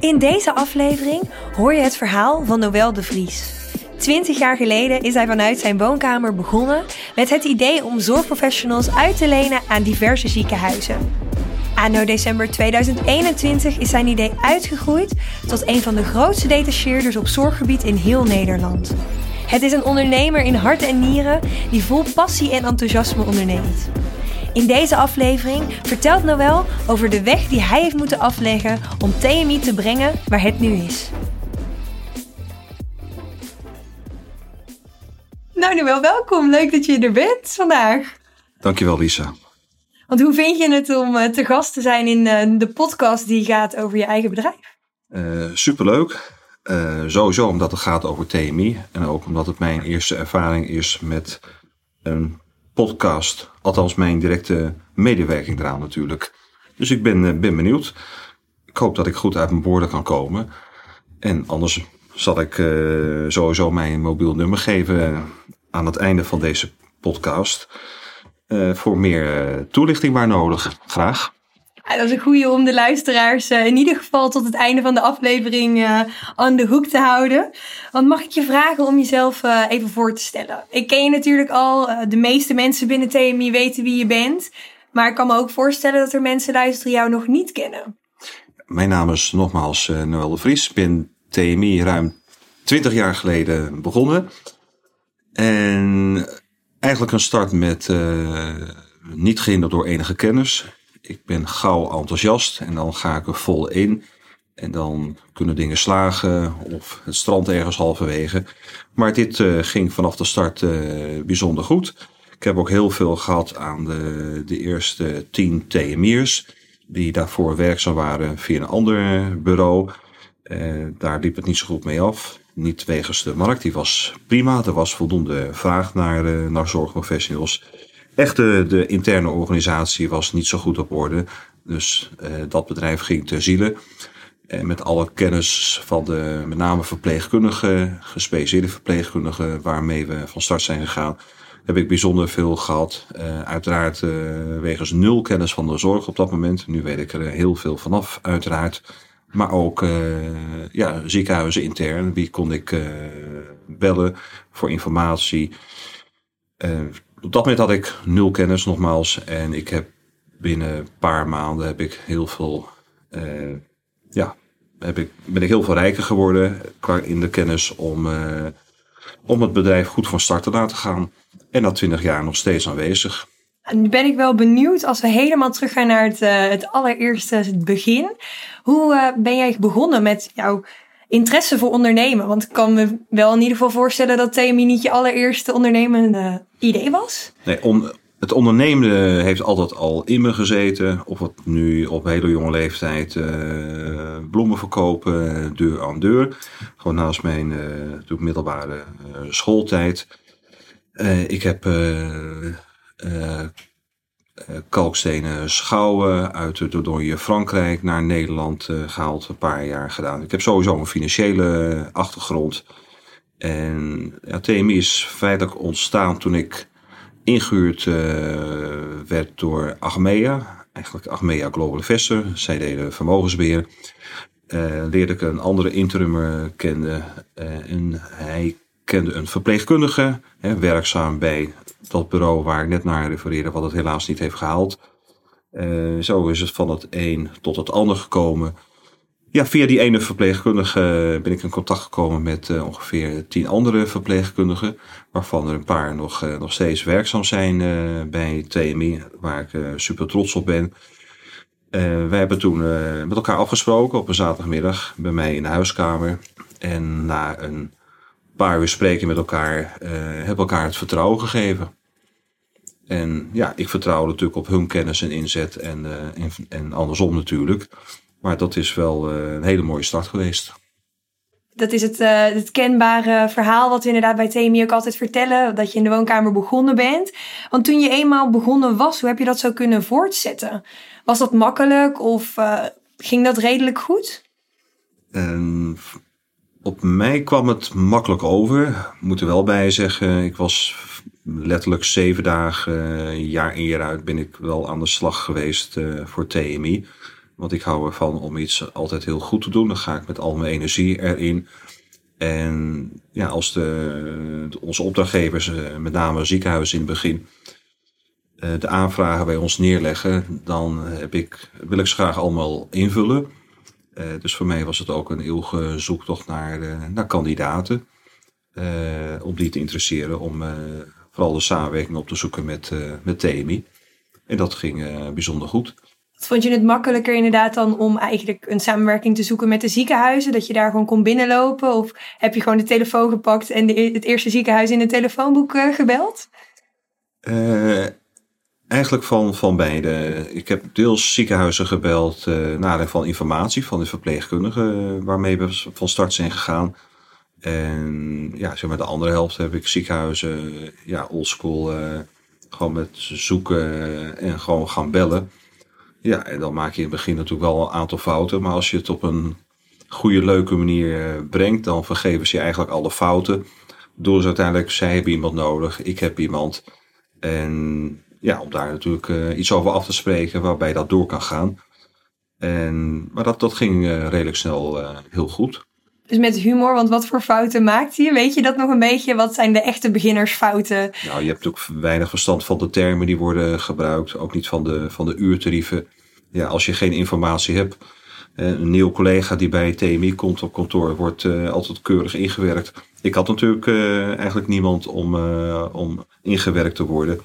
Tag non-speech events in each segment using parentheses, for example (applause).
In deze aflevering hoor je het verhaal van Noël de Vries. Twintig jaar geleden is hij vanuit zijn woonkamer begonnen met het idee om zorgprofessionals uit te lenen aan diverse ziekenhuizen. Anno december 2021 is zijn idee uitgegroeid tot een van de grootste detacheerders op zorggebied in heel Nederland. Het is een ondernemer in hart en nieren die vol passie en enthousiasme onderneemt. In deze aflevering vertelt Noël over de weg die hij heeft moeten afleggen om TMI te brengen waar het nu is. Nou Noël, welkom. Leuk dat je er bent vandaag. Dankjewel Lisa. Want hoe vind je het om eh, te gast te zijn in eh, de podcast die gaat over je eigen bedrijf? Uh, superleuk. Uh, sowieso omdat het gaat over TMI en ook omdat het mijn eerste ervaring is met een podcast. Althans, mijn directe medewerking eraan natuurlijk. Dus ik ben, ben benieuwd. Ik hoop dat ik goed uit mijn woorden kan komen. En anders zal ik uh, sowieso mijn mobiel nummer geven aan het einde van deze podcast. Voor meer toelichting waar nodig. Graag. Dat is een goede om de luisteraars in ieder geval tot het einde van de aflevering aan de hoek te houden. Want mag ik je vragen om jezelf even voor te stellen? Ik ken je natuurlijk al. de meeste mensen binnen TMI weten wie je bent. Maar ik kan me ook voorstellen dat er mensen luisteren jou nog niet kennen. Mijn naam is nogmaals Noël de Vries. Ik ben TMI ruim 20 jaar geleden begonnen. En eigenlijk een start met niet gehinderd door enige kennis. Ik ben gauw enthousiast en dan ga ik er vol in. En dan kunnen dingen slagen of het strand ergens halverwege. Maar dit uh, ging vanaf de start uh, bijzonder goed. Ik heb ook heel veel gehad aan de, de eerste tien TMI'ers. Die daarvoor werkzaam waren via een ander bureau. Uh, daar liep het niet zo goed mee af. Niet wegens de markt, die was prima. Er was voldoende vraag naar, naar zorgprofessionals. Echte de interne organisatie was niet zo goed op orde. Dus uh, dat bedrijf ging ter ziele. En met alle kennis van de met name verpleegkundigen, gespecialiseerde verpleegkundigen, waarmee we van start zijn gegaan, heb ik bijzonder veel gehad. Uh, uiteraard uh, wegens nul kennis van de zorg op dat moment. Nu weet ik er heel veel vanaf, uiteraard. Maar ook ja, ziekenhuizen intern. Wie kon ik bellen voor informatie? Op dat moment had ik nul kennis nogmaals. En ik heb binnen een paar maanden heb ik heel veel. ja, heb ik, ben ik heel veel rijker geworden in de kennis om, om het bedrijf goed van start te laten gaan. En na twintig jaar nog steeds aanwezig. Nu ben ik wel benieuwd als we helemaal teruggaan naar het, uh, het allereerste het begin. Hoe ben jij begonnen met jouw interesse voor ondernemen? Want ik kan me wel in ieder geval voorstellen dat TMI niet je allereerste ondernemende idee was. Nee, on, het ondernemen heeft altijd al in me gezeten. Of het nu op hele jonge leeftijd uh, bloemen verkopen, deur aan deur. Gewoon naast mijn uh, middelbare schooltijd. ik heb kalkstenen schouwen uit de Dordogne Frankrijk naar Nederland uh, gehaald. Een paar jaar gedaan. Ik heb sowieso een financiële achtergrond. En ja, TMI is feitelijk ontstaan toen ik ingehuurd uh, werd door Achmea. Eigenlijk Achmea Global Investor. Zij deden vermogensbeheer. Leerde ik een andere interimmer kennen. en hij kende een verpleegkundige. Hè, werkzaam bij dat bureau waar ik net naar refereerde, wat het helaas niet heeft gehaald. Uh, zo is het van het een tot het ander gekomen. Ja, via die ene verpleegkundige ben ik in contact gekomen met uh, ongeveer tien andere verpleegkundigen. Waarvan er een paar nog, uh, nog steeds werkzaam zijn bij TMI, waar ik super trots op ben. wij hebben toen met elkaar afgesproken op een zaterdagmiddag bij mij in de huiskamer. En na een paar uur spreken met elkaar, hebben elkaar het vertrouwen gegeven. En ja, ik vertrouw natuurlijk op hun kennis en inzet en, uh, en, en, andersom natuurlijk. Maar dat is wel een hele mooie start geweest. Dat is het, uh, het kenbare verhaal wat we inderdaad bij TMI ook altijd vertellen. Dat je in de woonkamer begonnen bent. Want toen je eenmaal begonnen was, hoe heb je dat zo kunnen voortzetten? Was dat makkelijk of ging dat redelijk goed? Op mij kwam het makkelijk over. Moet er wel bij zeggen, ik was letterlijk zeven dagen, jaar in jaar uit, ben ik wel aan de slag geweest uh, voor TMI. Want ik hou ervan om iets altijd heel goed te doen. Dan ga ik met al mijn energie erin. En ja, als de, onze opdrachtgevers, eh, met name ziekenhuizen in het begin, eh, de aanvragen bij ons neerleggen, dan heb ik, wil ik ze graag allemaal invullen. Dus voor mij was het ook een eeuwige zoektocht naar, naar kandidaten. Om die te interesseren, om vooral de samenwerking op te zoeken met, met TMI. En dat ging bijzonder goed. Vond je het makkelijker inderdaad dan om eigenlijk een samenwerking te zoeken met de ziekenhuizen? Dat je daar gewoon kon binnenlopen? Of heb je gewoon de telefoon gepakt en de, e-, het eerste ziekenhuis in het telefoonboek uh, gebeld? Uh, eigenlijk van, van beide. Ik heb deels ziekenhuizen gebeld uh, naar van informatie van de verpleegkundigen waarmee we van start zijn gegaan. En ja, zeg maar de andere helft heb ik ziekenhuizen, ja, oldschool, gewoon met zoeken en gewoon gaan bellen. Ja, en dan maak je in het begin natuurlijk wel een aantal fouten. Maar als je het op een goede, leuke manier eh, brengt, dan vergeven ze je eigenlijk alle fouten. Door ze uiteindelijk, zij hebben iemand nodig, ik heb iemand. En ja, om daar natuurlijk uh, iets over af te spreken waarbij dat door kan gaan. En, maar dat, dat ging uh, redelijk snel uh, heel goed. Dus met humor, want wat voor fouten maakt hij? Weet je dat nog een beetje? Wat zijn de echte beginnersfouten? Nou, je hebt ook weinig verstand van de termen die worden gebruikt. Ook niet van de, van de uurtarieven. Ja, als je geen informatie hebt. Een nieuw collega die bij TMI komt op kantoor wordt uh, altijd keurig ingewerkt. Ik had natuurlijk uh, eigenlijk niemand om, uh, om ingewerkt te worden.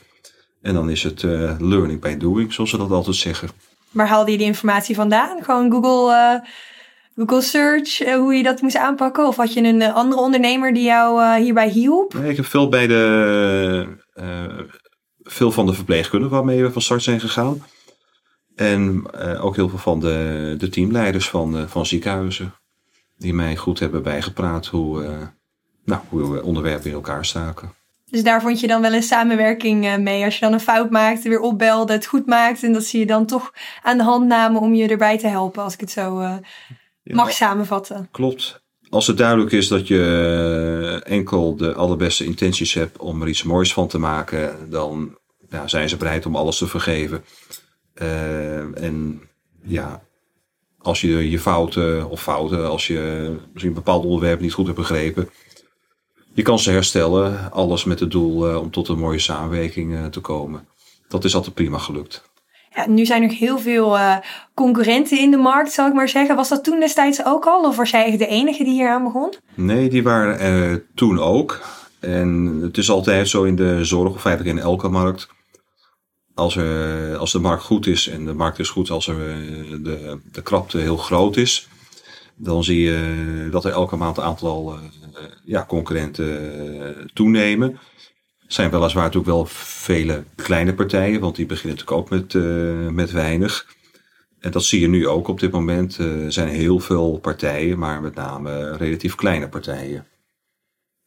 En dan is het learning by doing, zoals ze dat altijd zeggen. Waar haalde je die informatie vandaan? Gewoon Google Google Search, eh, hoe je dat moest aanpakken? Of had je een eh, andere ondernemer die jou uh, hierbij hielp? Nee, ik heb veel bij de, uh, veel van de verpleegkundigen waarmee we van start zijn gegaan. En uh, ook heel veel van de, de teamleiders van, van ziekenhuizen. Die mij goed hebben bijgepraat hoe, nou, hoe onderwerpen in elkaar staken. Dus daar vond je dan wel een samenwerking mee. Als je dan een fout maakte, weer opbelde, het goed maakte. En dat ze je dan toch aan de hand namen om je erbij te helpen. Als ik het zo mag samenvatten. Klopt. Als het duidelijk is dat je eh, enkel de allerbeste intenties hebt om er iets moois van te maken, dan zijn ze bereid om alles te vergeven. Uh, en ja, als je je fouten of fouten, als je misschien een bepaald onderwerp niet goed hebt begrepen, je kan ze herstellen. Alles met het doel uh, om tot een mooie samenwerking uh, te komen. Dat is altijd prima gelukt. Ja, nu zijn er heel veel uh, concurrenten in de markt, zal ik maar zeggen. Was dat toen destijds ook al? Of was jij eigenlijk de enige die hier aan begon? Nee, die waren er toen ook. En het is altijd zo in de zorg, of feitelijk in elke markt. Als, er, als de markt goed is, en de markt is goed als er, de, de krapte heel groot is, dan zie je dat er elke maand een aantal ja, concurrenten toenemen zijn weliswaar natuurlijk wel vele kleine partijen, want die beginnen natuurlijk ook met, uh, met weinig. En dat zie je nu ook op dit moment. Uh, er zijn heel veel partijen, maar met name relatief kleine partijen.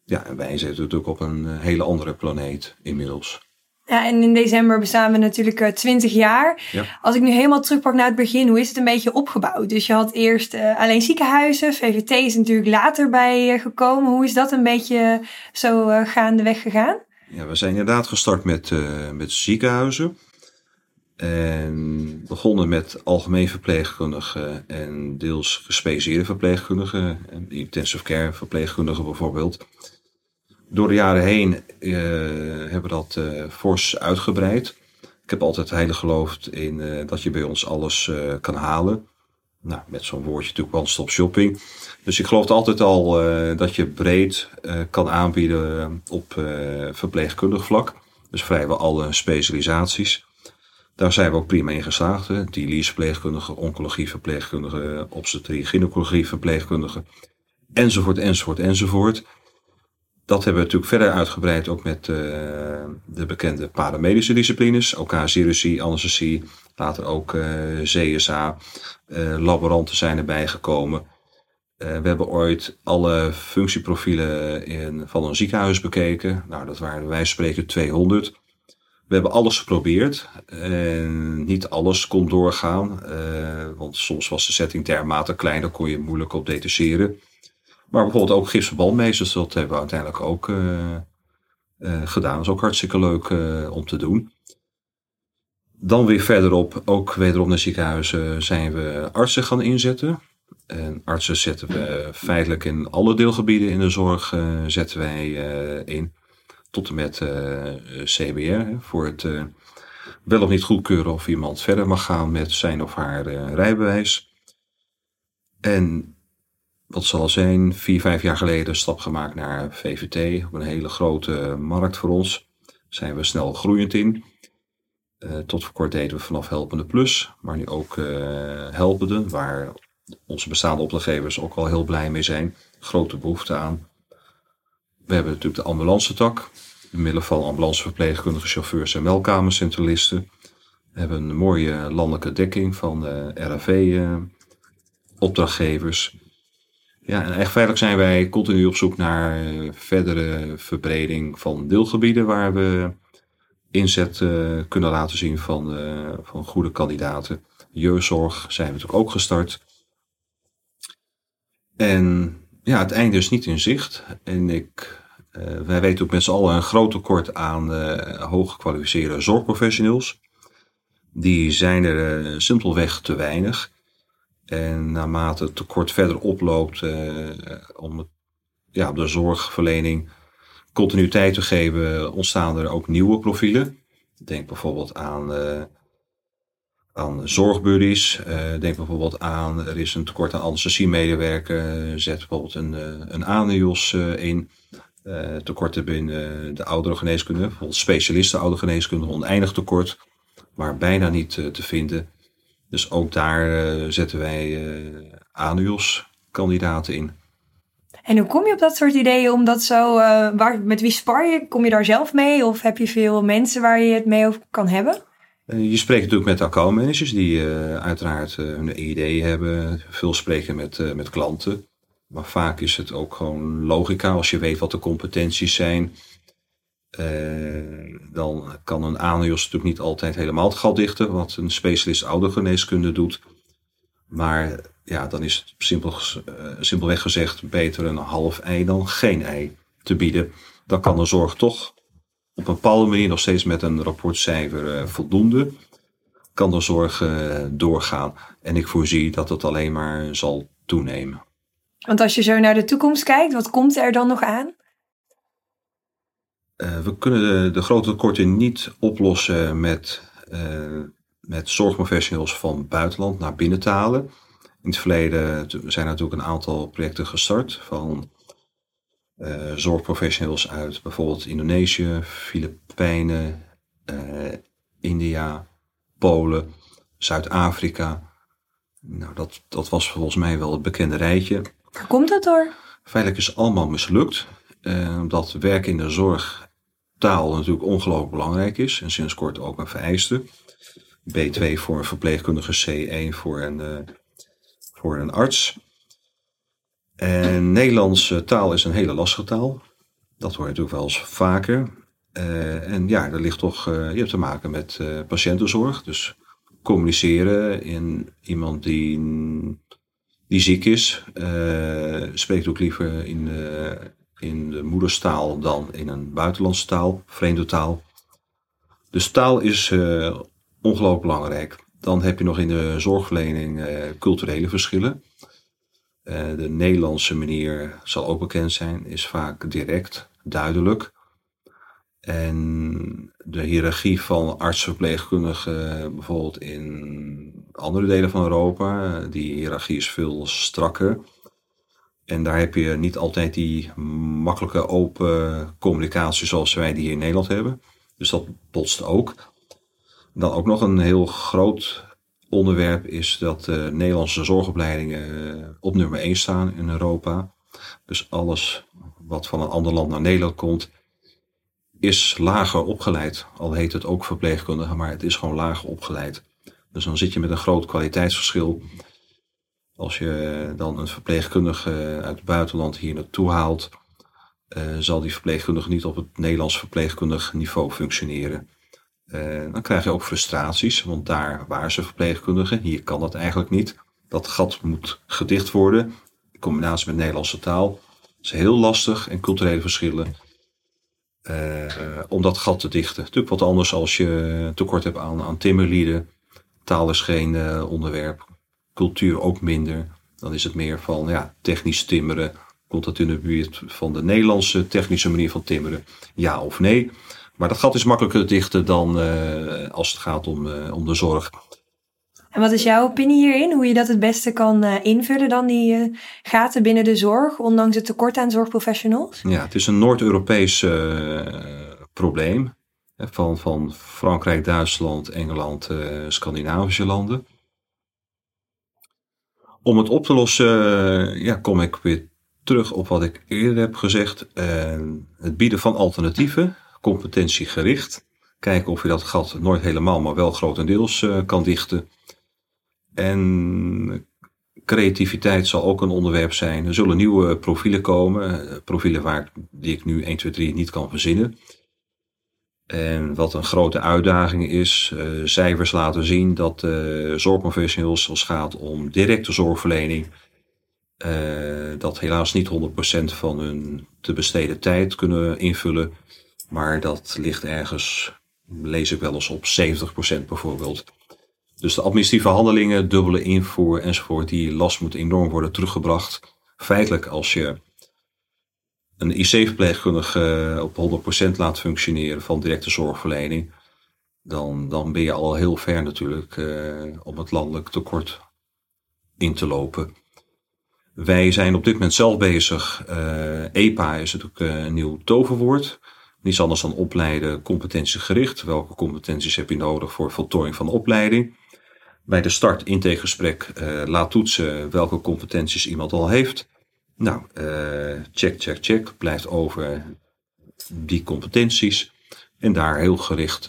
Ja, en wij zitten natuurlijk op een eh, hele andere planeet inmiddels. Ja, en in december bestaan we natuurlijk uh, 20 jaar. Ja. Als ik nu helemaal terugpak naar het begin, hoe is het een beetje opgebouwd? Dus je had eerst uh, alleen ziekenhuizen, VVT is natuurlijk later bij uh, gekomen. Hoe is dat een beetje zo gaandeweg gegaan? Ja, we zijn inderdaad gestart met, uh, met ziekenhuizen. En begonnen met algemeen verpleegkundigen en deels gespecialiseerde verpleegkundigen. Intensive care verpleegkundigen bijvoorbeeld. Door de jaren heen uh, hebben we dat uh, fors uitgebreid. Ik heb altijd heilig geloofd in dat je bij ons alles kan halen. Nou, met zo'n woordje natuurlijk one-stop shopping. Dus ik geloof altijd al uh, dat je breed uh, kan aanbieden op uh, verpleegkundig vlak. Dus vrijwel alle specialisaties. Daar zijn we ook prima in geslaagd. Dialyse verpleegkundige, oncologie verpleegkundige, obstetrie, gynaecologie verpleegkundige. Enzovoort, enzovoort, enzovoort. Dat hebben we natuurlijk verder uitgebreid ook met de bekende paramedische disciplines. OK, chirurgie, anesthesie, Later ook CSA. laboranten zijn erbij gekomen. we hebben ooit alle functieprofielen in, van een ziekenhuis bekeken. Nou, dat waren wij spreken 200. We hebben alles geprobeerd. En niet alles kon doorgaan. want soms was de setting dermate klein, dan kon je moeilijk op detacheren. Maar bijvoorbeeld ook gipsverbandmeesters, dat hebben we uiteindelijk ook uh, gedaan. Dat is ook hartstikke leuk uh, om te doen. Dan weer verderop, ook wederom naar ziekenhuizen, zijn we artsen gaan inzetten. En artsen zetten we feitelijk in alle deelgebieden in de zorg uh, zetten wij in. Tot en met CBR, voor het wel of niet goedkeuren of iemand verder mag gaan met zijn of haar rijbewijs. En wat zal zijn, vier, vijf jaar geleden stap gemaakt naar VVT. Op een hele grote markt voor ons. Daar zijn we snel groeiend in. Uh, tot voor kort deden we vanaf Helpende Plus, maar nu ook uh, Helpende, waar onze bestaande opdrachtgevers ook al heel blij mee zijn. Grote behoefte aan. We hebben natuurlijk de ambulance tak, middel van ambulanceverpleegkundige chauffeurs en meldkamercentralisten. We hebben een mooie landelijke dekking van uh, RAV-opdrachtgevers. Ja, en echt feitelijk zijn wij continu op zoek naar eh, verdere verbreding van deelgebieden waar we inzet uh, kunnen laten zien van, uh, van goede kandidaten. Jeugdzorg zijn we natuurlijk ook gestart. En ja, het einde is niet in zicht. En ik, uh, wij weten ook met z'n allen een groot tekort aan hooggekwalificeerde zorgprofessionals. Die zijn er simpelweg te weinig. En naarmate het tekort verder oploopt, uh, om ja, de zorgverlening continuïteit te geven, ontstaan er ook nieuwe profielen. Denk bijvoorbeeld aan, uh, aan zorgbuddies. Uh, denk bijvoorbeeld aan, er is een tekort aan anesthesiemedewerker. Zet bijvoorbeeld een, een in. tekorten binnen de oudere geneeskunde. Bijvoorbeeld specialisten oudere geneeskunde, oneindig tekort. Maar bijna niet te vinden. Dus ook daar zetten wij ANUOS kandidaten in. En hoe kom je op dat soort ideeën om dat zo, uh, waar, met wie spar je? Kom je daar zelf mee of heb je veel mensen waar je het mee over kan hebben? Je spreekt natuurlijk met accountmanagers die uiteraard hun ideeën hebben. Veel spreken met, met klanten. Maar vaak is het ook gewoon logica als je weet wat de competenties zijn. Uh, dan kan een ANIOS natuurlijk niet altijd helemaal het gat dichten, wat een specialist oudergeneeskunde doet. Maar ja, dan is het simpel, uh, simpelweg gezegd beter een half ei dan geen ei te bieden. Dan kan de zorg toch op een bepaalde manier nog steeds met een rapportcijfer uh, voldoende. Kan de zorg doorgaan. En ik voorzie dat het alleen maar zal toenemen. Want als je zo naar de toekomst kijkt, wat komt er dan nog aan? Uh, we kunnen de, de, grote tekorten niet oplossen met, uh, met zorgprofessionals van buitenland naar binnen te halen. In het verleden zijn er natuurlijk een aantal projecten gestart van uh, zorgprofessionals uit bijvoorbeeld Indonesië, Filipijnen, India, Polen, Zuid-Afrika. Nou, dat, dat was volgens mij wel het bekende rijtje. Waar komt dat door? Feitelijk is allemaal mislukt. omdat werk in de zorg taal natuurlijk ongelooflijk belangrijk is. En sinds kort ook een vereiste. B2 voor een verpleegkundige, C1 voor een, voor een arts. En Nederlandse taal is een hele lastige taal. Dat hoor je natuurlijk wel eens vaker. Uh, en ja, er ligt toch, uh, je hebt te maken met patiëntenzorg. Dus communiceren in iemand die, die ziek is. spreekt ook liever in in de moederstaal dan in een buitenlandse taal, vreemde taal. Dus taal is ongelooflijk belangrijk. Dan heb je nog in de zorgverlening uh, culturele verschillen. Uh, de Nederlandse manier zal ook bekend zijn, is vaak direct, duidelijk. En de hiërarchie van arts-verpleegkundigen bijvoorbeeld in andere delen van Europa, die hiërarchie is veel strakker. En daar heb je niet altijd die makkelijke open communicatie zoals wij die hier in Nederland hebben. Dus dat botst ook. Dan ook nog een heel groot onderwerp is dat de Nederlandse zorgopleidingen eh, op nummer 1 staan in Europa. Dus alles wat van een ander land naar Nederland komt, is lager opgeleid. Al heet het ook verpleegkundige, maar het is gewoon lager opgeleid. Dus dan zit je met een groot kwaliteitsverschil. Als je dan een verpleegkundige uit het buitenland hier naartoe haalt, zal die verpleegkundige niet op het Nederlands verpleegkundig niveau functioneren. Uh, dan krijg je ook frustraties, want daar waren ze verpleegkundigen. Hier kan dat eigenlijk niet. Dat gat moet gedicht worden, in combinatie met Nederlandse taal. Dat is heel lastig en culturele verschillen. Uh, om dat gat te dichten. Natuurlijk wat anders als je tekort hebt aan, aan timmerlieden. Taal is geen onderwerp. Cultuur ook minder. Dan is het meer van ja, technisch timmeren Komt dat in de buurt van de Nederlandse technische manier van timmeren? Ja of nee? Maar dat gat is makkelijker te dichten dan uh, als het gaat om, uh, om de zorg. En wat is jouw opinie hierin? Hoe je dat het beste kan uh, invullen dan die gaten binnen de zorg, ondanks het tekort aan zorgprofessionals? Ja, het is een Noord-Europees probleem. Van, van Frankrijk, Duitsland, Engeland, Scandinavische landen. Om het op te lossen, ja, kom ik weer terug op wat ik eerder heb gezegd. Het bieden van alternatieven, competentiegericht. Kijken of je dat gat nooit helemaal, maar wel grotendeels uh, kan dichten. En creativiteit zal ook een onderwerp zijn. Er zullen nieuwe profielen komen. Eh, profielen waar, die ik nu 1, 2, 3 niet kan verzinnen. En wat een grote uitdaging is, uh, cijfers laten zien dat uh, zorgprofessionals als het gaat om directe zorgverlening dat helaas niet 100% van hun te besteden tijd kunnen invullen. Maar dat ligt ergens, lees ik wel eens op 70% bijvoorbeeld. Dus de administratieve handelingen, dubbele invoer enzovoort, die last moet enorm worden teruggebracht. Feitelijk als je een IC-verpleegkundige op 100% laat functioneren van directe zorgverlening, dan, dan ben je al heel ver natuurlijk uh, om het landelijk tekort in te lopen. Wij zijn op dit moment zelf bezig. EPA is natuurlijk een nieuw toverwoord. Niets anders dan opleiden competentiegericht. Welke competenties heb je nodig voor voltooiing van de opleiding? Bij de start intakegesprek uh, laat toetsen welke competenties iemand al heeft. Nou, check, check, check. Blijft over die competenties. En daar heel gericht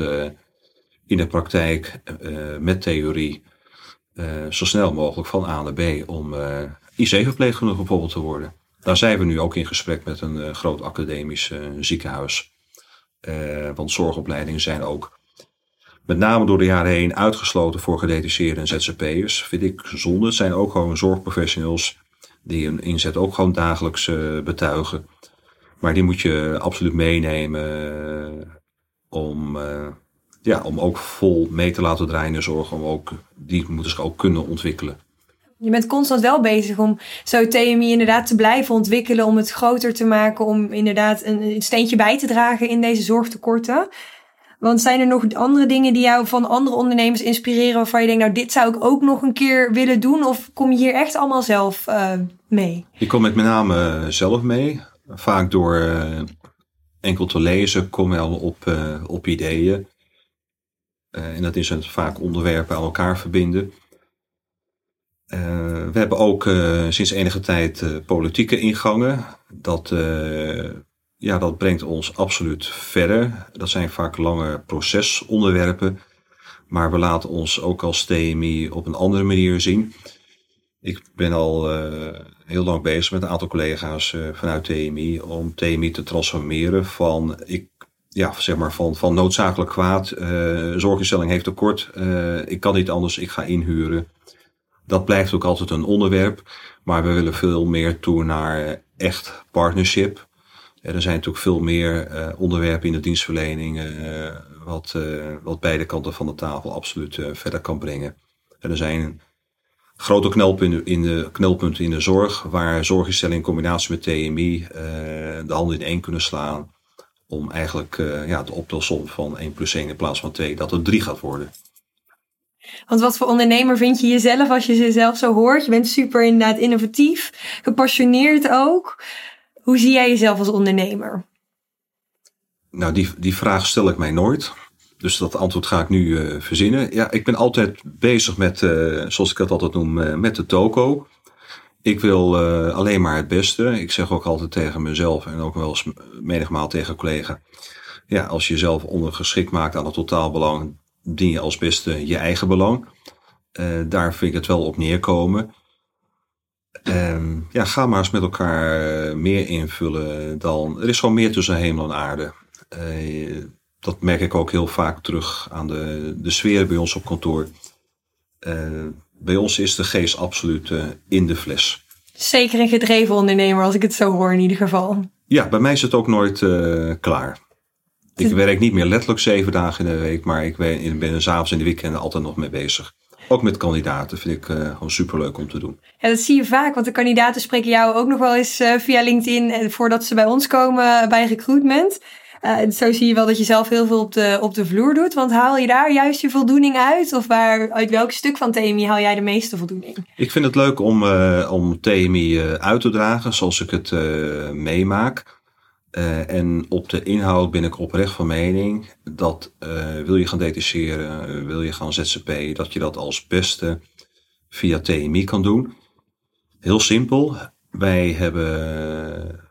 in de praktijk met theorie zo snel mogelijk van A naar B om IC-verpleegkundige bijvoorbeeld te worden. Daar zijn we nu ook in gesprek met een groot academisch ziekenhuis. Uh, want zorgopleidingen zijn ook met name door de jaren heen uitgesloten voor gedetacheerde en ZZP'ers. Vind ik zonde. Het zijn ook gewoon zorgprofessionals die hun inzet ook gewoon dagelijks betuigen. Maar die moet je absoluut meenemen om, ja, om ook vol mee te laten draaien in zorg. Om ook, die moeten zich ook kunnen ontwikkelen. Je bent constant wel bezig om zo TMI inderdaad te blijven ontwikkelen, om het groter te maken, om inderdaad een, steentje bij te dragen in deze zorgtekorten. Want zijn er nog andere dingen die jou van andere ondernemers inspireren waarvan je denkt, nou dit zou ik ook nog een keer willen doen? Of kom je hier echt allemaal zelf uh, mee? Ik kom met met name zelf mee. Vaak door uh, enkel te lezen kom je al op, op ideeën. en dat is het vaak onderwerpen aan elkaar verbinden. Uh, we hebben ook uh, sinds enige tijd uh, politieke ingangen. Dat, ja, dat brengt ons absoluut verder. Dat zijn vaak lange procesonderwerpen. Maar we laten ons ook als TMI op een andere manier zien. Ik ben al heel lang bezig met een aantal collega's vanuit TMI om TMI te transformeren van, ik, ja, zeg maar van, van noodzakelijk kwaad. zorginstelling heeft tekort. ik kan niet anders, ik ga inhuren dat blijft ook altijd een onderwerp. Maar we willen veel meer toe naar echt partnership. Er zijn natuurlijk veel meer uh, onderwerpen in de dienstverlening. Wat, wat beide kanten van de tafel absoluut verder kan brengen. En er zijn grote knelpunten in de, knelpunten in de zorg. Waar zorginstellingen in combinatie met TMI de handen in één kunnen slaan. Om eigenlijk ja, de optelsom van 1 plus 1 in plaats van 2 dat het 3 gaat worden. Want wat voor ondernemer vind je jezelf als je jezelf zo hoort? Je bent super inderdaad innovatief, gepassioneerd ook. Hoe zie jij jezelf als ondernemer? Nou, die, die vraag stel ik mij nooit. Dus dat antwoord ga ik nu uh, verzinnen. Ja, ik ben altijd bezig met, uh, zoals ik het altijd noem, uh, met de toko. Ik wil alleen maar het beste. Ik zeg ook altijd tegen mezelf en ook wel eens menigmaal tegen collega. Ja, als je jezelf ondergeschikt maakt aan het totaalbelang, dien je als beste je eigen belang. daar vind ik het wel op neerkomen. Ehm, ja, ga maar eens met elkaar meer invullen dan. Er is gewoon meer tussen hemel en aarde. dat merk ik ook heel vaak terug aan de, de sfeer bij ons op kantoor. bij ons is de geest absoluut in de fles. Zeker een gedreven ondernemer, als ik het zo hoor in ieder geval. Ja, bij mij is het ook nooit klaar. Ik werk niet meer letterlijk zeven dagen in de week, maar ik ben, ben er s'avonds in de weekenden altijd nog mee bezig. Ook met kandidaten vind ik uh, gewoon superleuk om te doen. Ja, dat zie je vaak, want de kandidaten spreken jou ook nog wel eens uh, via LinkedIn uh, voordat ze bij ons komen bij recruitment. zo zie je wel dat je zelf heel veel op de, op de vloer doet. Want haal je daar juist je voldoening uit? Of waar, uit welk stuk van TMI haal jij de meeste voldoening? Ik vind het leuk om, om TMI uit te dragen zoals ik het meemaak. Uh, en op de inhoud ben ik oprecht van mening dat uh, wil je gaan detacheren, wil je gaan ZZP, dat je dat als beste via TMI kan doen. Heel simpel. Wij hebben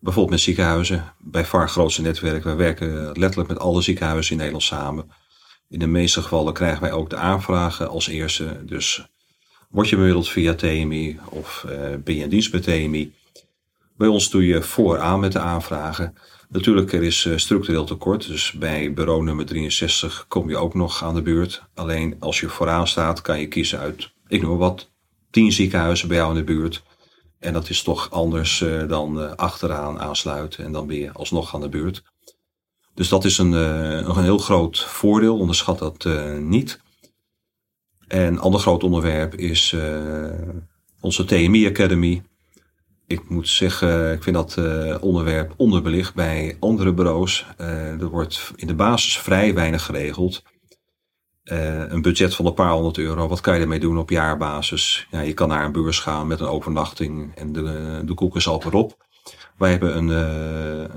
bijvoorbeeld met ziekenhuizen, bij VAR grootste netwerk, wij werken letterlijk met alle ziekenhuizen in Nederland samen. In de meeste gevallen krijgen wij ook de aanvragen als eerste. Dus word je bemiddeld via TMI of ben je in dienst bij TMI, bij ons doe je vooraan met de aanvragen. Natuurlijk, er is eh, structureel tekort. Dus bij bureau nummer 63 kom je ook nog aan de beurt. Alleen als je vooraan staat, kan je kiezen uit, ik noem wat, 10 ziekenhuizen bij jou in de buurt. En dat is toch anders uh, dan uh, achteraan aansluiten en dan ben je alsnog aan de beurt. Dus dat is een, een heel groot voordeel, onderschat dat niet. En een ander groot onderwerp is onze TMI Academy ik moet zeggen, ik vind dat uh, onderwerp onderbelicht bij andere bureaus. Uh, er wordt in de basis vrij weinig geregeld. Uh, een budget van een paar honderd euro, wat kan je ermee doen op jaarbasis? Ja, je kan naar een beurs gaan met een overnachting en de, de koek is al erop. Wij hebben een,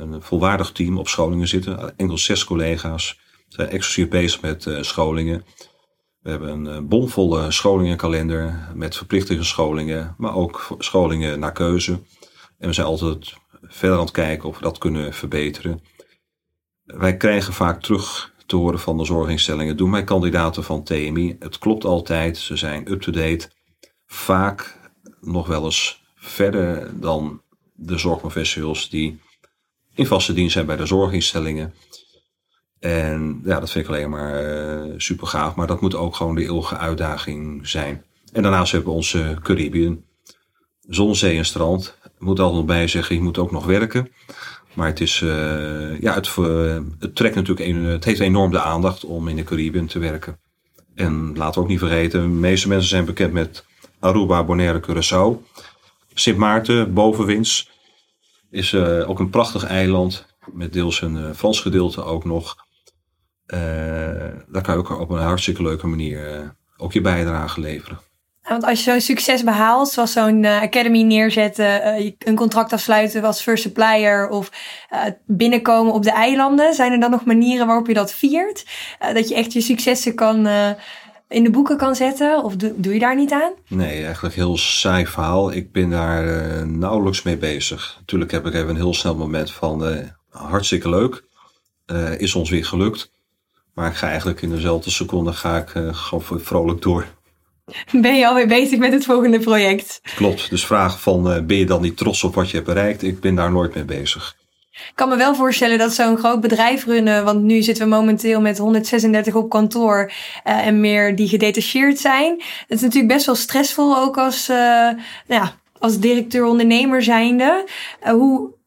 een volwaardig team op scholingen zitten, enkel zes collega's. zijn exclusief bezig met scholingen. We hebben een bomvolle scholingenkalender met verplichte scholingen, maar ook scholingen naar keuze. En we zijn altijd verder aan het kijken of we dat kunnen verbeteren. Wij krijgen vaak terug te horen van de zorginstellingen, doen mij kandidaten van TMI. Het klopt altijd, ze zijn up-to-date. Vaak nog wel eens verder dan de zorgprofessionals die in vaste dienst zijn bij de zorginstellingen. En ja, dat vind ik alleen maar uh, super gaaf. Maar dat moet ook gewoon de eeuwige uitdaging zijn. En daarnaast hebben we onze Caribbean. Zon, zee en strand. Ik moet altijd nog bij zeggen, je moet ook nog werken. Maar het is, uh, ja, het, uh, het trekt natuurlijk, een, het heeft enorm de aandacht om in de Caribbean te werken. En laten we ook niet vergeten, de meeste mensen zijn bekend met Aruba, Bonaire, Curaçao. Sint Maarten, bovenwins, is ook een prachtig eiland. Met deels een Frans gedeelte ook nog. Uh, daar kan je ook op een hartstikke leuke manier uh, ook je bijdrage leveren. Want als je zo'n succes behaalt, zoals zo'n uh, academy neerzetten, een contract afsluiten als first supplier of binnenkomen op de eilanden, zijn er dan nog manieren waarop je dat viert? dat je echt je successen kan in de boeken kan zetten? Of doe, doe je daar niet aan? Nee, eigenlijk heel saai verhaal. Ik ben daar nauwelijks mee bezig. Natuurlijk heb ik even een heel snel moment van hartstikke leuk. is ons weer gelukt. Maar ik ga eigenlijk in dezelfde seconde ga ik uh, gewoon vrolijk door. Ben je alweer bezig met het volgende project? Klopt. Dus vraag van uh, ben je dan niet trots op wat je hebt bereikt? Ik ben daar nooit mee bezig. Ik kan me wel voorstellen dat zo'n groot bedrijf runnen, want nu zitten we momenteel met 136 op kantoor uh, en meer die gedetacheerd zijn. Dat is natuurlijk best wel stressvol ook als, nou ja, als directeur-ondernemer zijnde. hoe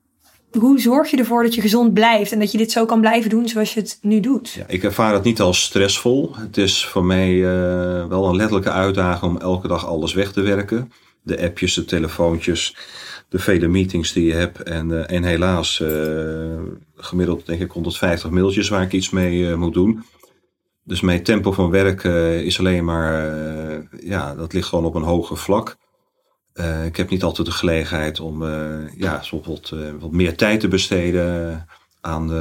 hoe zorg je ervoor dat je gezond blijft en dat je dit zo kan blijven doen zoals je het nu doet? Ja, ik ervaar het niet als stressvol. Het is voor mij uh, wel een letterlijke uitdaging om elke dag alles weg te werken. De appjes, de telefoontjes, de vele meetings die je hebt. En, uh, en helaas, uh, gemiddeld denk ik 150 mailtjes waar ik iets mee moet doen. Dus mijn tempo van werk is alleen maar, ja, dat ligt gewoon op een hoger vlak. Uh, ik heb niet altijd de gelegenheid om uh, ja, bijvoorbeeld uh, wat meer tijd te besteden aan,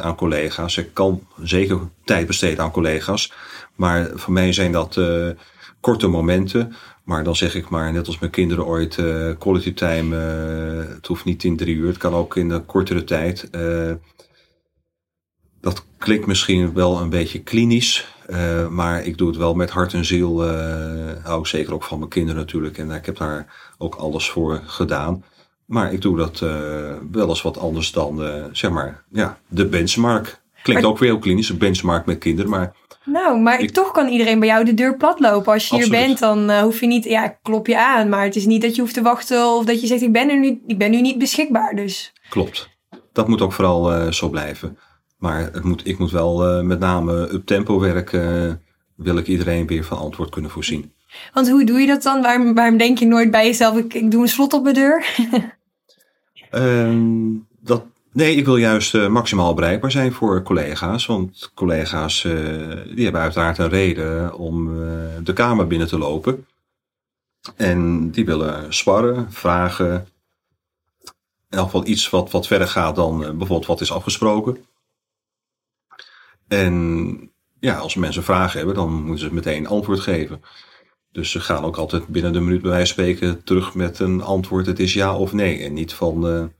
aan collega's. Ik kan zeker tijd besteden aan collega's. Maar voor mij zijn dat korte momenten. Maar dan zeg ik maar, net als mijn kinderen ooit, quality time, het hoeft niet in drie uur. Het kan ook in een kortere tijd. dat klinkt misschien wel een beetje klinisch, uh, maar ik doe het wel met hart en ziel. Uh, hou ik zeker ook van mijn kinderen natuurlijk. En ik heb daar ook alles voor gedaan. Maar ik doe dat uh, wel eens wat anders dan, zeg maar, ja, de benchmark. Klinkt ook weer heel klinisch, een benchmark met kinderen, maar... Nou, maar ik, toch kan iedereen bij jou de deur platlopen. Als je hier bent, dan hoef je niet... Ja, klop je aan, maar het is niet dat je hoeft te wachten... of dat je zegt, ik ben, er nu, ik ben nu niet beschikbaar, dus... Klopt. Dat moet ook vooral zo blijven. Maar het moet, ik moet wel uh, met name up tempo werken... wil ik iedereen weer van antwoord kunnen voorzien. Want hoe doe je dat dan? Waarom, waarom denk je nooit bij jezelf, ik, ik doe een slot op mijn deur? um, (laughs) dat Nee, ik wil juist uh, maximaal bereikbaar zijn voor collega's. Want collega's die hebben uiteraard een reden om de kamer binnen te lopen. En die willen sparren, vragen. In elk geval iets wat, wat verder gaat dan bijvoorbeeld wat is afgesproken. En ja, als mensen vragen hebben, dan moeten ze meteen antwoord geven. Dus ze gaan ook altijd binnen de minuut bij wijze van spreken terug met een antwoord. Het is ja of nee. En niet van,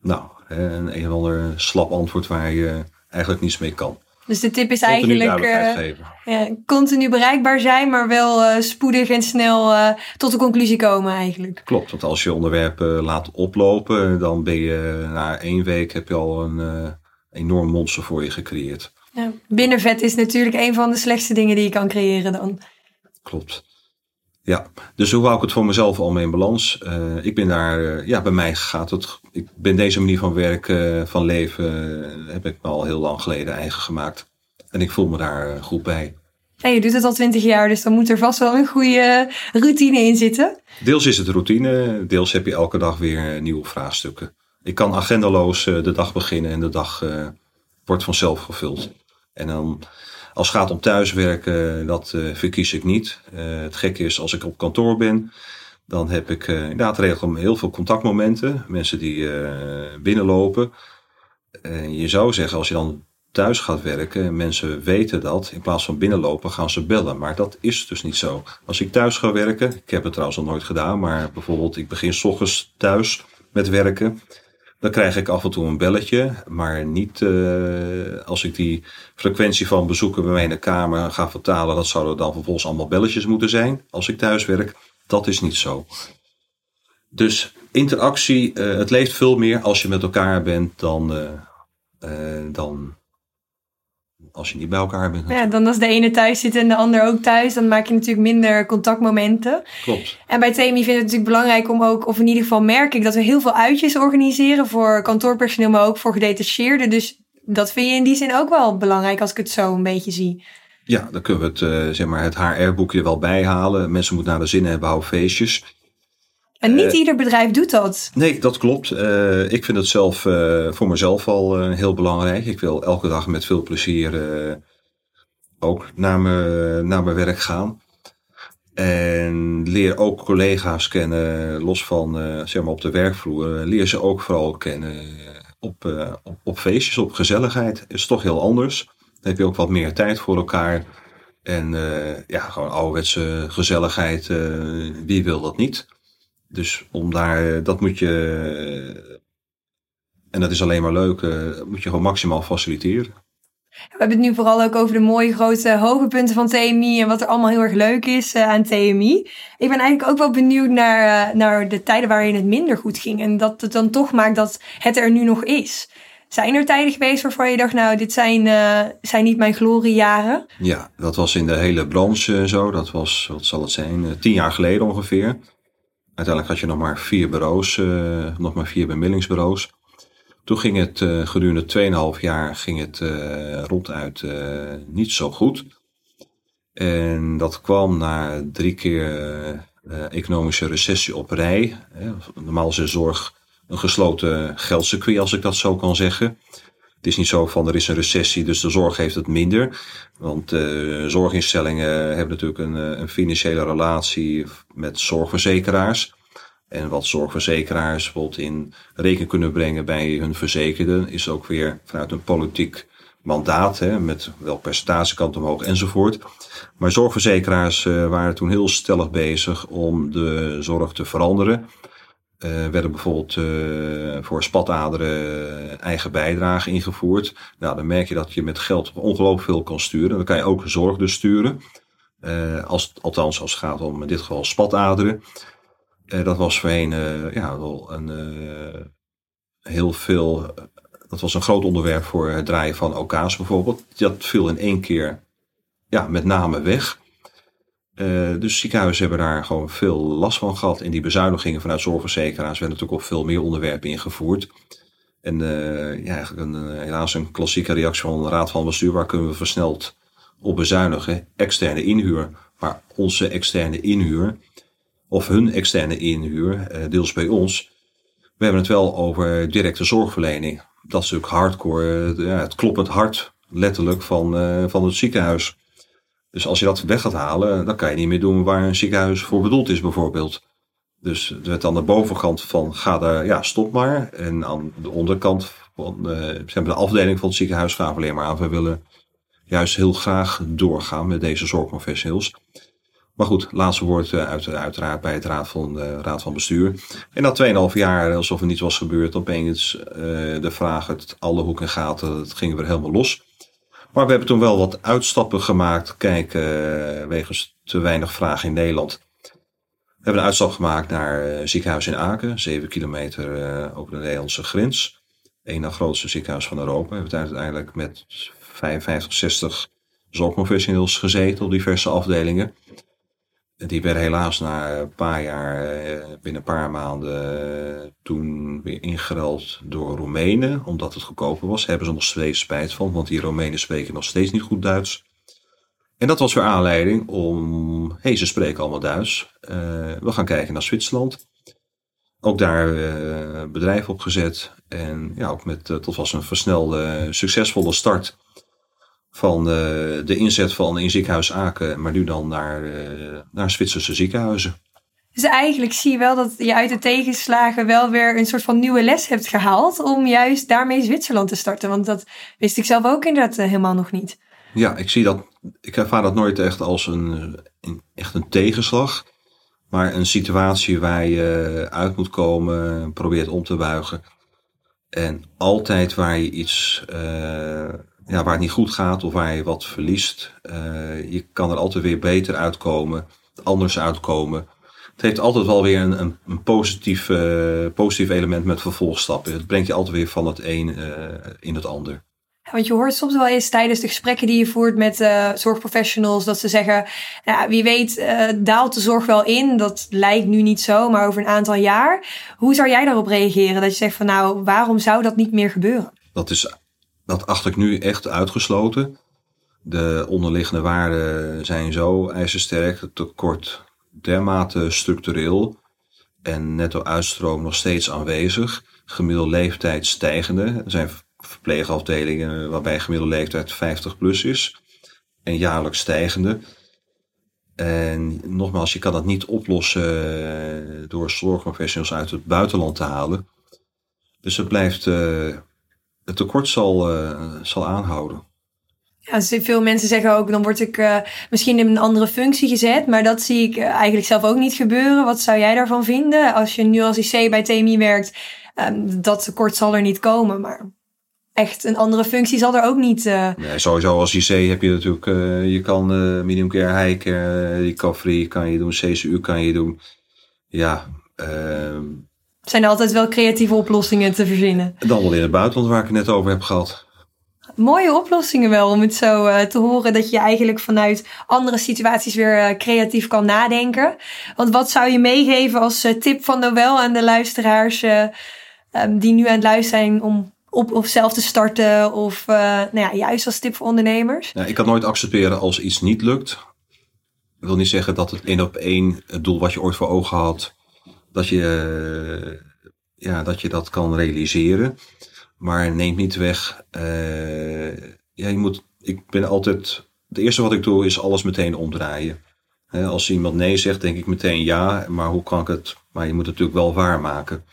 nou, een een of ander slap antwoord waar je eigenlijk niets mee kan. Dus de tip is eigenlijk uh, ja, continu bereikbaar zijn, maar wel uh, spoedig en snel uh, tot de conclusie komen eigenlijk. Klopt, want als je onderwerpen laat oplopen, dan ben je na één week heb je al een enorm monster voor je gecreëerd. Ja, binnenvet is natuurlijk een van de slechtste dingen die je kan creëren dan. Klopt. Ja, dus hoe hou ik het voor mezelf al mee in balans? Uh, ik ben daar, uh, ja, bij mij gaat het. Ik ben deze manier van werken, uh, van leven, heb ik me al heel lang geleden eigen gemaakt. En ik voel me daar goed bij. En je doet het al twintig jaar, dus dan moet er vast wel een goede routine in zitten. Deels is het routine, deels heb je elke dag weer nieuwe vraagstukken. Ik kan agendaloos de dag beginnen en de dag wordt vanzelf gevuld. En dan als het gaat om thuiswerken, dat uh, verkies ik niet. Uh, het gekke is, als ik op kantoor ben, dan heb ik uh, inderdaad regelmatig heel veel contactmomenten. Mensen die binnenlopen. je zou zeggen, als je dan thuis gaat werken, mensen weten dat, in plaats van binnenlopen gaan ze bellen. Maar dat is dus niet zo. Als ik thuis ga werken, ik heb het trouwens al nooit gedaan, maar bijvoorbeeld ik begin s ochtends thuis met werken. Dan krijg ik af en toe een belletje, maar niet uh, als ik die frequentie van bezoeken bij mij in de kamer ga vertalen. Dat zouden dan vervolgens allemaal belletjes moeten zijn als ik thuis werk. Dat is niet zo. Dus interactie, uh, het leeft veel meer als je met elkaar bent dan, uh, dan als je niet bij elkaar bent. Ja, dan als de ene thuis zit en de ander ook thuis, dan maak je natuurlijk minder contactmomenten. Klopt. En bij TMI vind ik het natuurlijk belangrijk om ook, of in ieder geval merk ik, dat we heel veel uitjes organiseren voor kantoorpersoneel, maar ook voor gedetacheerden. Dus dat vind je in die zin ook wel belangrijk als ik het zo een beetje zie. Ja, dan kunnen we het, uh, zeg maar, het HR-boekje wel bijhalen. Mensen moeten naar de zin hebben, houden feestjes. En niet uh, ieder bedrijf doet dat. Nee, dat klopt. Uh, ik vind het zelf uh, voor mezelf al heel belangrijk. Ik wil elke dag met veel plezier ook naar, me, naar mijn werk gaan. En leer ook collega's kennen, los van zeg maar op de werkvloer. leer ze ook vooral kennen op, op, op feestjes, op gezelligheid. Is toch heel anders. Dan heb je ook wat meer tijd voor elkaar. En ja, gewoon ouderwetse gezelligheid. wie wil dat niet? Dus om daar, eh, dat moet je, eh, en dat is alleen maar leuk, uh, moet je gewoon maximaal faciliteren. We hebben het nu vooral ook over de mooie grote hoge punten van TMI en wat er allemaal heel erg leuk is uh, aan TMI. Ik ben eigenlijk ook wel benieuwd naar, naar de tijden waarin het minder goed ging en dat het dan toch maakt dat het er nu nog is. Zijn er tijden geweest waarvan je dacht, nou, dit zijn, uh, zijn niet mijn gloriejaren? Ja, dat was in de hele branche zo. Dat was, wat zal het zijn, tien jaar geleden ongeveer. Uiteindelijk had je nog maar vier bureaus, uh, nog maar vier bemiddelingsbureaus. Toen ging het uh, gedurende 2,5 jaar ging het uh, ronduit niet zo goed. En dat kwam na drie keer economische recessie op rij. Normaal is zorg een gesloten geldcircuit, als ik dat zo kan zeggen. Het is niet zo van er is een recessie, dus de zorg heeft het minder. Want uh, zorginstellingen hebben natuurlijk een, eh, een, financiële relatie met zorgverzekeraars. En wat zorgverzekeraars bijvoorbeeld in rekening kunnen brengen bij hun verzekerden, is ook weer vanuit een politiek mandaat, hè, met welk percentage kant omhoog enzovoort. Maar zorgverzekeraars uh, waren toen heel stellig bezig om de zorg te veranderen. Uh, werden bijvoorbeeld uh, voor spataderen eigen bijdrage ingevoerd. Nou, dan merk je dat je met geld ongelooflijk veel kan sturen. Dan kan je ook zorg dus sturen. Uh, als, althans, als het gaat om in dit geval spataderen. dat was voorheen ja, wel een heel veel. dat was een groot onderwerp voor het draaien van OK's bijvoorbeeld. Dat viel in één keer ja, met name weg. Uh, dus ziekenhuizen hebben daar gewoon veel last van gehad. En die bezuinigingen vanuit zorgverzekeraars werden natuurlijk op veel meer onderwerpen ingevoerd. En uh, ja, eigenlijk een, eh, helaas een klassieke reactie van de Raad van Bestuur. Waar kunnen we versneld op bezuinigen? Externe inhuur. Maar onze externe inhuur, of hun externe inhuur, deels bij ons. We hebben het wel over directe zorgverlening. Dat is natuurlijk hardcore, ja, het kloppend hart letterlijk van, van het ziekenhuis. Dus als je dat weg gaat halen, dan kan je niet meer doen waar een ziekenhuis voor bedoeld is, bijvoorbeeld. Dus er werd aan de bovenkant van ga daar, ja, stop maar. En aan de onderkant van de, de afdeling van het ziekenhuis we alleen maar aan. We willen juist heel graag doorgaan met deze zorgprofessionals. Maar goed, laatste woord eh, uit, uiteraard bij het raad van, de raad van bestuur. En na 2,5 jaar, alsof er niets was gebeurd, opeens uh, de vraag uit alle hoeken en gaten, het ging weer helemaal los. Maar we hebben toen wel wat uitstappen gemaakt. Kijk, uh, wegens te weinig vraag in Nederland. We hebben een uitstap gemaakt naar uh, ziekenhuis in Aken. 7 kilometer uh, over de Nederlandse grens. Een na grootste ziekenhuis van Europa. We hebben uiteindelijk met 55, 60 zorgprofessionals gezeten op diverse afdelingen. Die werden helaas na een paar jaar, eh, binnen een paar maanden, eh, toen weer ingeruild door Roemenen. Omdat het goedkoper was. hebben ze nog steeds spijt van, want die Roemenen spreken nog steeds niet goed Duits. En dat was weer aanleiding om, hé, hey, ze spreken allemaal Duits. Uh, we gaan kijken naar Zwitserland. Ook daar uh, bedrijf opgezet. En ja, ook met, dat was een versnelde, succesvolle start van de, de inzet van in ziekenhuis Aken, maar nu dan naar, uh, naar Zwitserse ziekenhuizen. Dus eigenlijk zie je wel dat je uit de tegenslagen wel weer een soort van nieuwe les hebt gehaald om juist daarmee Zwitserland te starten. Want dat wist ik zelf ook inderdaad uh, helemaal nog niet. Ja, ik zie dat, ik ervaar dat nooit echt als een, een, echt een tegenslag. Maar een situatie waar je uit moet komen, probeert om te buigen. En altijd waar je iets uh, ja, waar het niet goed gaat of waar je wat verliest. Uh, je kan er altijd weer beter uitkomen, anders uitkomen. Het heeft altijd wel weer een, een, een positief, uh, positief element met vervolgstappen. Het brengt je altijd weer van het een uh, in het ander. want je hoort soms wel eens tijdens de gesprekken die je voert met zorgprofessionals dat ze zeggen: nou, wie weet, daalt de zorg wel in. Dat lijkt nu niet zo, maar over een aantal jaar. Hoe zou jij daarop reageren? Dat je zegt van nou, waarom zou dat niet meer gebeuren? Dat is dat acht ik nu echt uitgesloten. De onderliggende waarden zijn zo ijzersterk, het tekort dermate structureel en netto uitstroom nog steeds aanwezig. Gemiddelde leeftijd stijgende. Er zijn verpleegafdelingen waarbij gemiddelde leeftijd 50 plus is en jaarlijks stijgende. En nogmaals, je kan dat niet oplossen door zorgprofessionals uit het buitenland te halen. Dus het blijft uh, het tekort zal, uh, zal aanhouden. Ja, veel mensen zeggen ook, dan word ik uh, misschien in een andere functie gezet. Maar dat zie ik uh, eigenlijk zelf ook niet gebeuren. Wat zou jij daarvan vinden? Als je nu als IC bij TMI werkt, um, dat tekort zal er niet komen. Maar echt een andere functie zal er ook niet... Uh... Nee, sowieso als IC heb je natuurlijk... je kan medium care, high care, recovery kan je doen. CCU kan je doen. Ja, ehm, zijn er altijd wel creatieve oplossingen te verzinnen. Dan wel in het buitenland waar ik het net over heb gehad. Mooie oplossingen wel om het zo uh, te horen dat je eigenlijk vanuit andere situaties weer uh, creatief kan nadenken. Want wat zou je meegeven als uh, tip van Noël aan de luisteraars um, die nu aan het luisteren zijn om op of zelf te starten of nou ja, juist als tip voor ondernemers? Ja, ik kan nooit accepteren als iets niet lukt. Ik wil niet zeggen dat het één op één het doel wat je ooit voor ogen had dat je, ja, dat je dat kan realiseren. Maar neemt niet weg. Uh, ja, je moet, ik ben altijd. Het eerste wat ik doe is alles meteen omdraaien. als iemand nee zegt, denk ik meteen ja, maar hoe kan ik het? Maar je moet het natuurlijk wel waarmaken.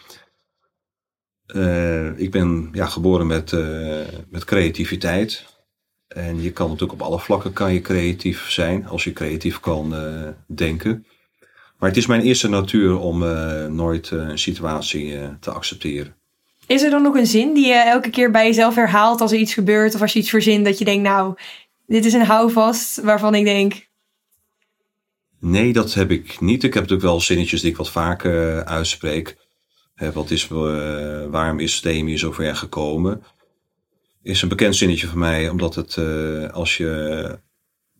Uh, ik ben ja, geboren met, uh, met creativiteit. En je kan natuurlijk op alle vlakken kan je creatief zijn als je creatief kan denken. Maar het is mijn eerste natuur om nooit een situatie te accepteren. Is er dan nog een zin die je elke keer bij jezelf herhaalt als er iets gebeurt of als je iets verzint dat je denkt, nou, dit is een houvast waarvan ik denk. Nee, dat heb ik niet. Ik heb natuurlijk wel zinnetjes die ik wat vaker uitspreek. wat is, waarom is Demi zo ver gekomen? Is een bekend zinnetje van mij, omdat het als je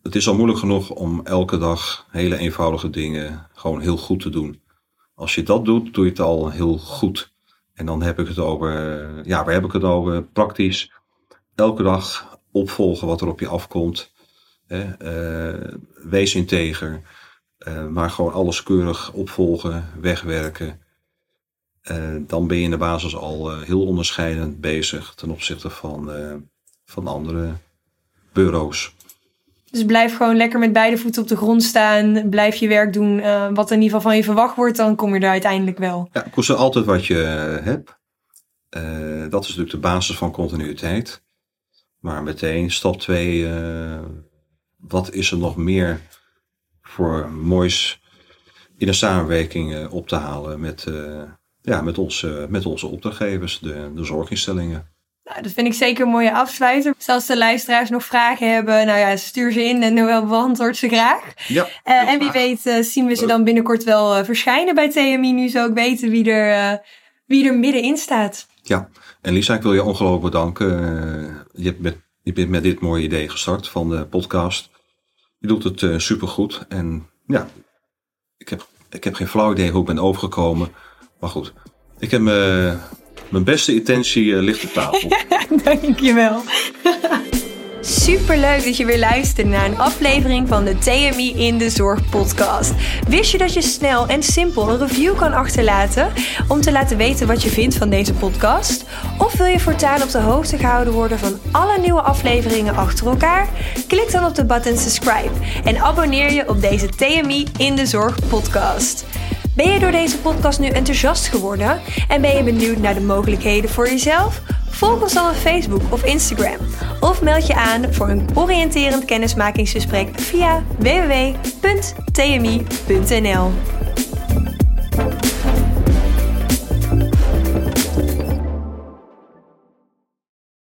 het is al moeilijk genoeg om elke dag hele eenvoudige dingen gewoon heel goed te doen. Als je dat doet, doe je het al heel goed. En dan heb ik het over, ja, waar heb ik het over? Praktisch. Elke dag opvolgen wat er op je afkomt. Hè? Uh, wees integer. Uh, maar gewoon alles keurig opvolgen, wegwerken. Uh, dan ben je in de basis al heel onderscheidend bezig ten opzichte van, van andere bureaus. Dus blijf gewoon lekker met beide voeten op de grond staan. Blijf je werk doen uh, wat in ieder geval van je verwacht wordt. Dan kom je er uiteindelijk wel. Ja, koester altijd wat je hebt. Uh, dat is natuurlijk de basis van continuïteit. Maar meteen stap 2. Uh, eh, wat is er nog meer voor moois in een samenwerking op te halen met, ja, met, onze, met onze opdrachtgevers, de, de zorginstellingen. Nou, dat vind ik zeker een mooie afsluiter. Zelfs de luisteraars nog vragen hebben, nou ja, stuur ze in en Noël beantwoordt ze graag. Ja, uh, en wie weet uh, zien we ze dan binnenkort wel uh, verschijnen bij TMI, nu ze ook weten wie er, wie er middenin staat. Ja, en Lisa, ik wil je ongelooflijk bedanken. je, met, je bent met dit mooie idee gestart van de podcast. Je doet het supergoed. En ja, ik heb, ik heb geen flauw idee hoe ik ben overgekomen. Maar goed, ik heb me mijn beste intentie uh, ligt op tafel. (laughs) Dankjewel. Superleuk dat je weer luistert naar een aflevering van de TMI in de Zorg podcast. Wist je dat je snel en simpel een review kan achterlaten om te laten weten wat je vindt van deze podcast? Of wil je voortaan op de hoogte gehouden worden van alle nieuwe afleveringen achter elkaar? Klik dan op de button subscribe en abonneer je op deze TMI in de Zorg podcast. Ben je door deze podcast nu enthousiast geworden en ben je benieuwd naar de mogelijkheden voor jezelf? Volg ons dan op Facebook of Instagram. Of meld je aan voor een oriënterend kennismakingsgesprek via www.tmi.nl.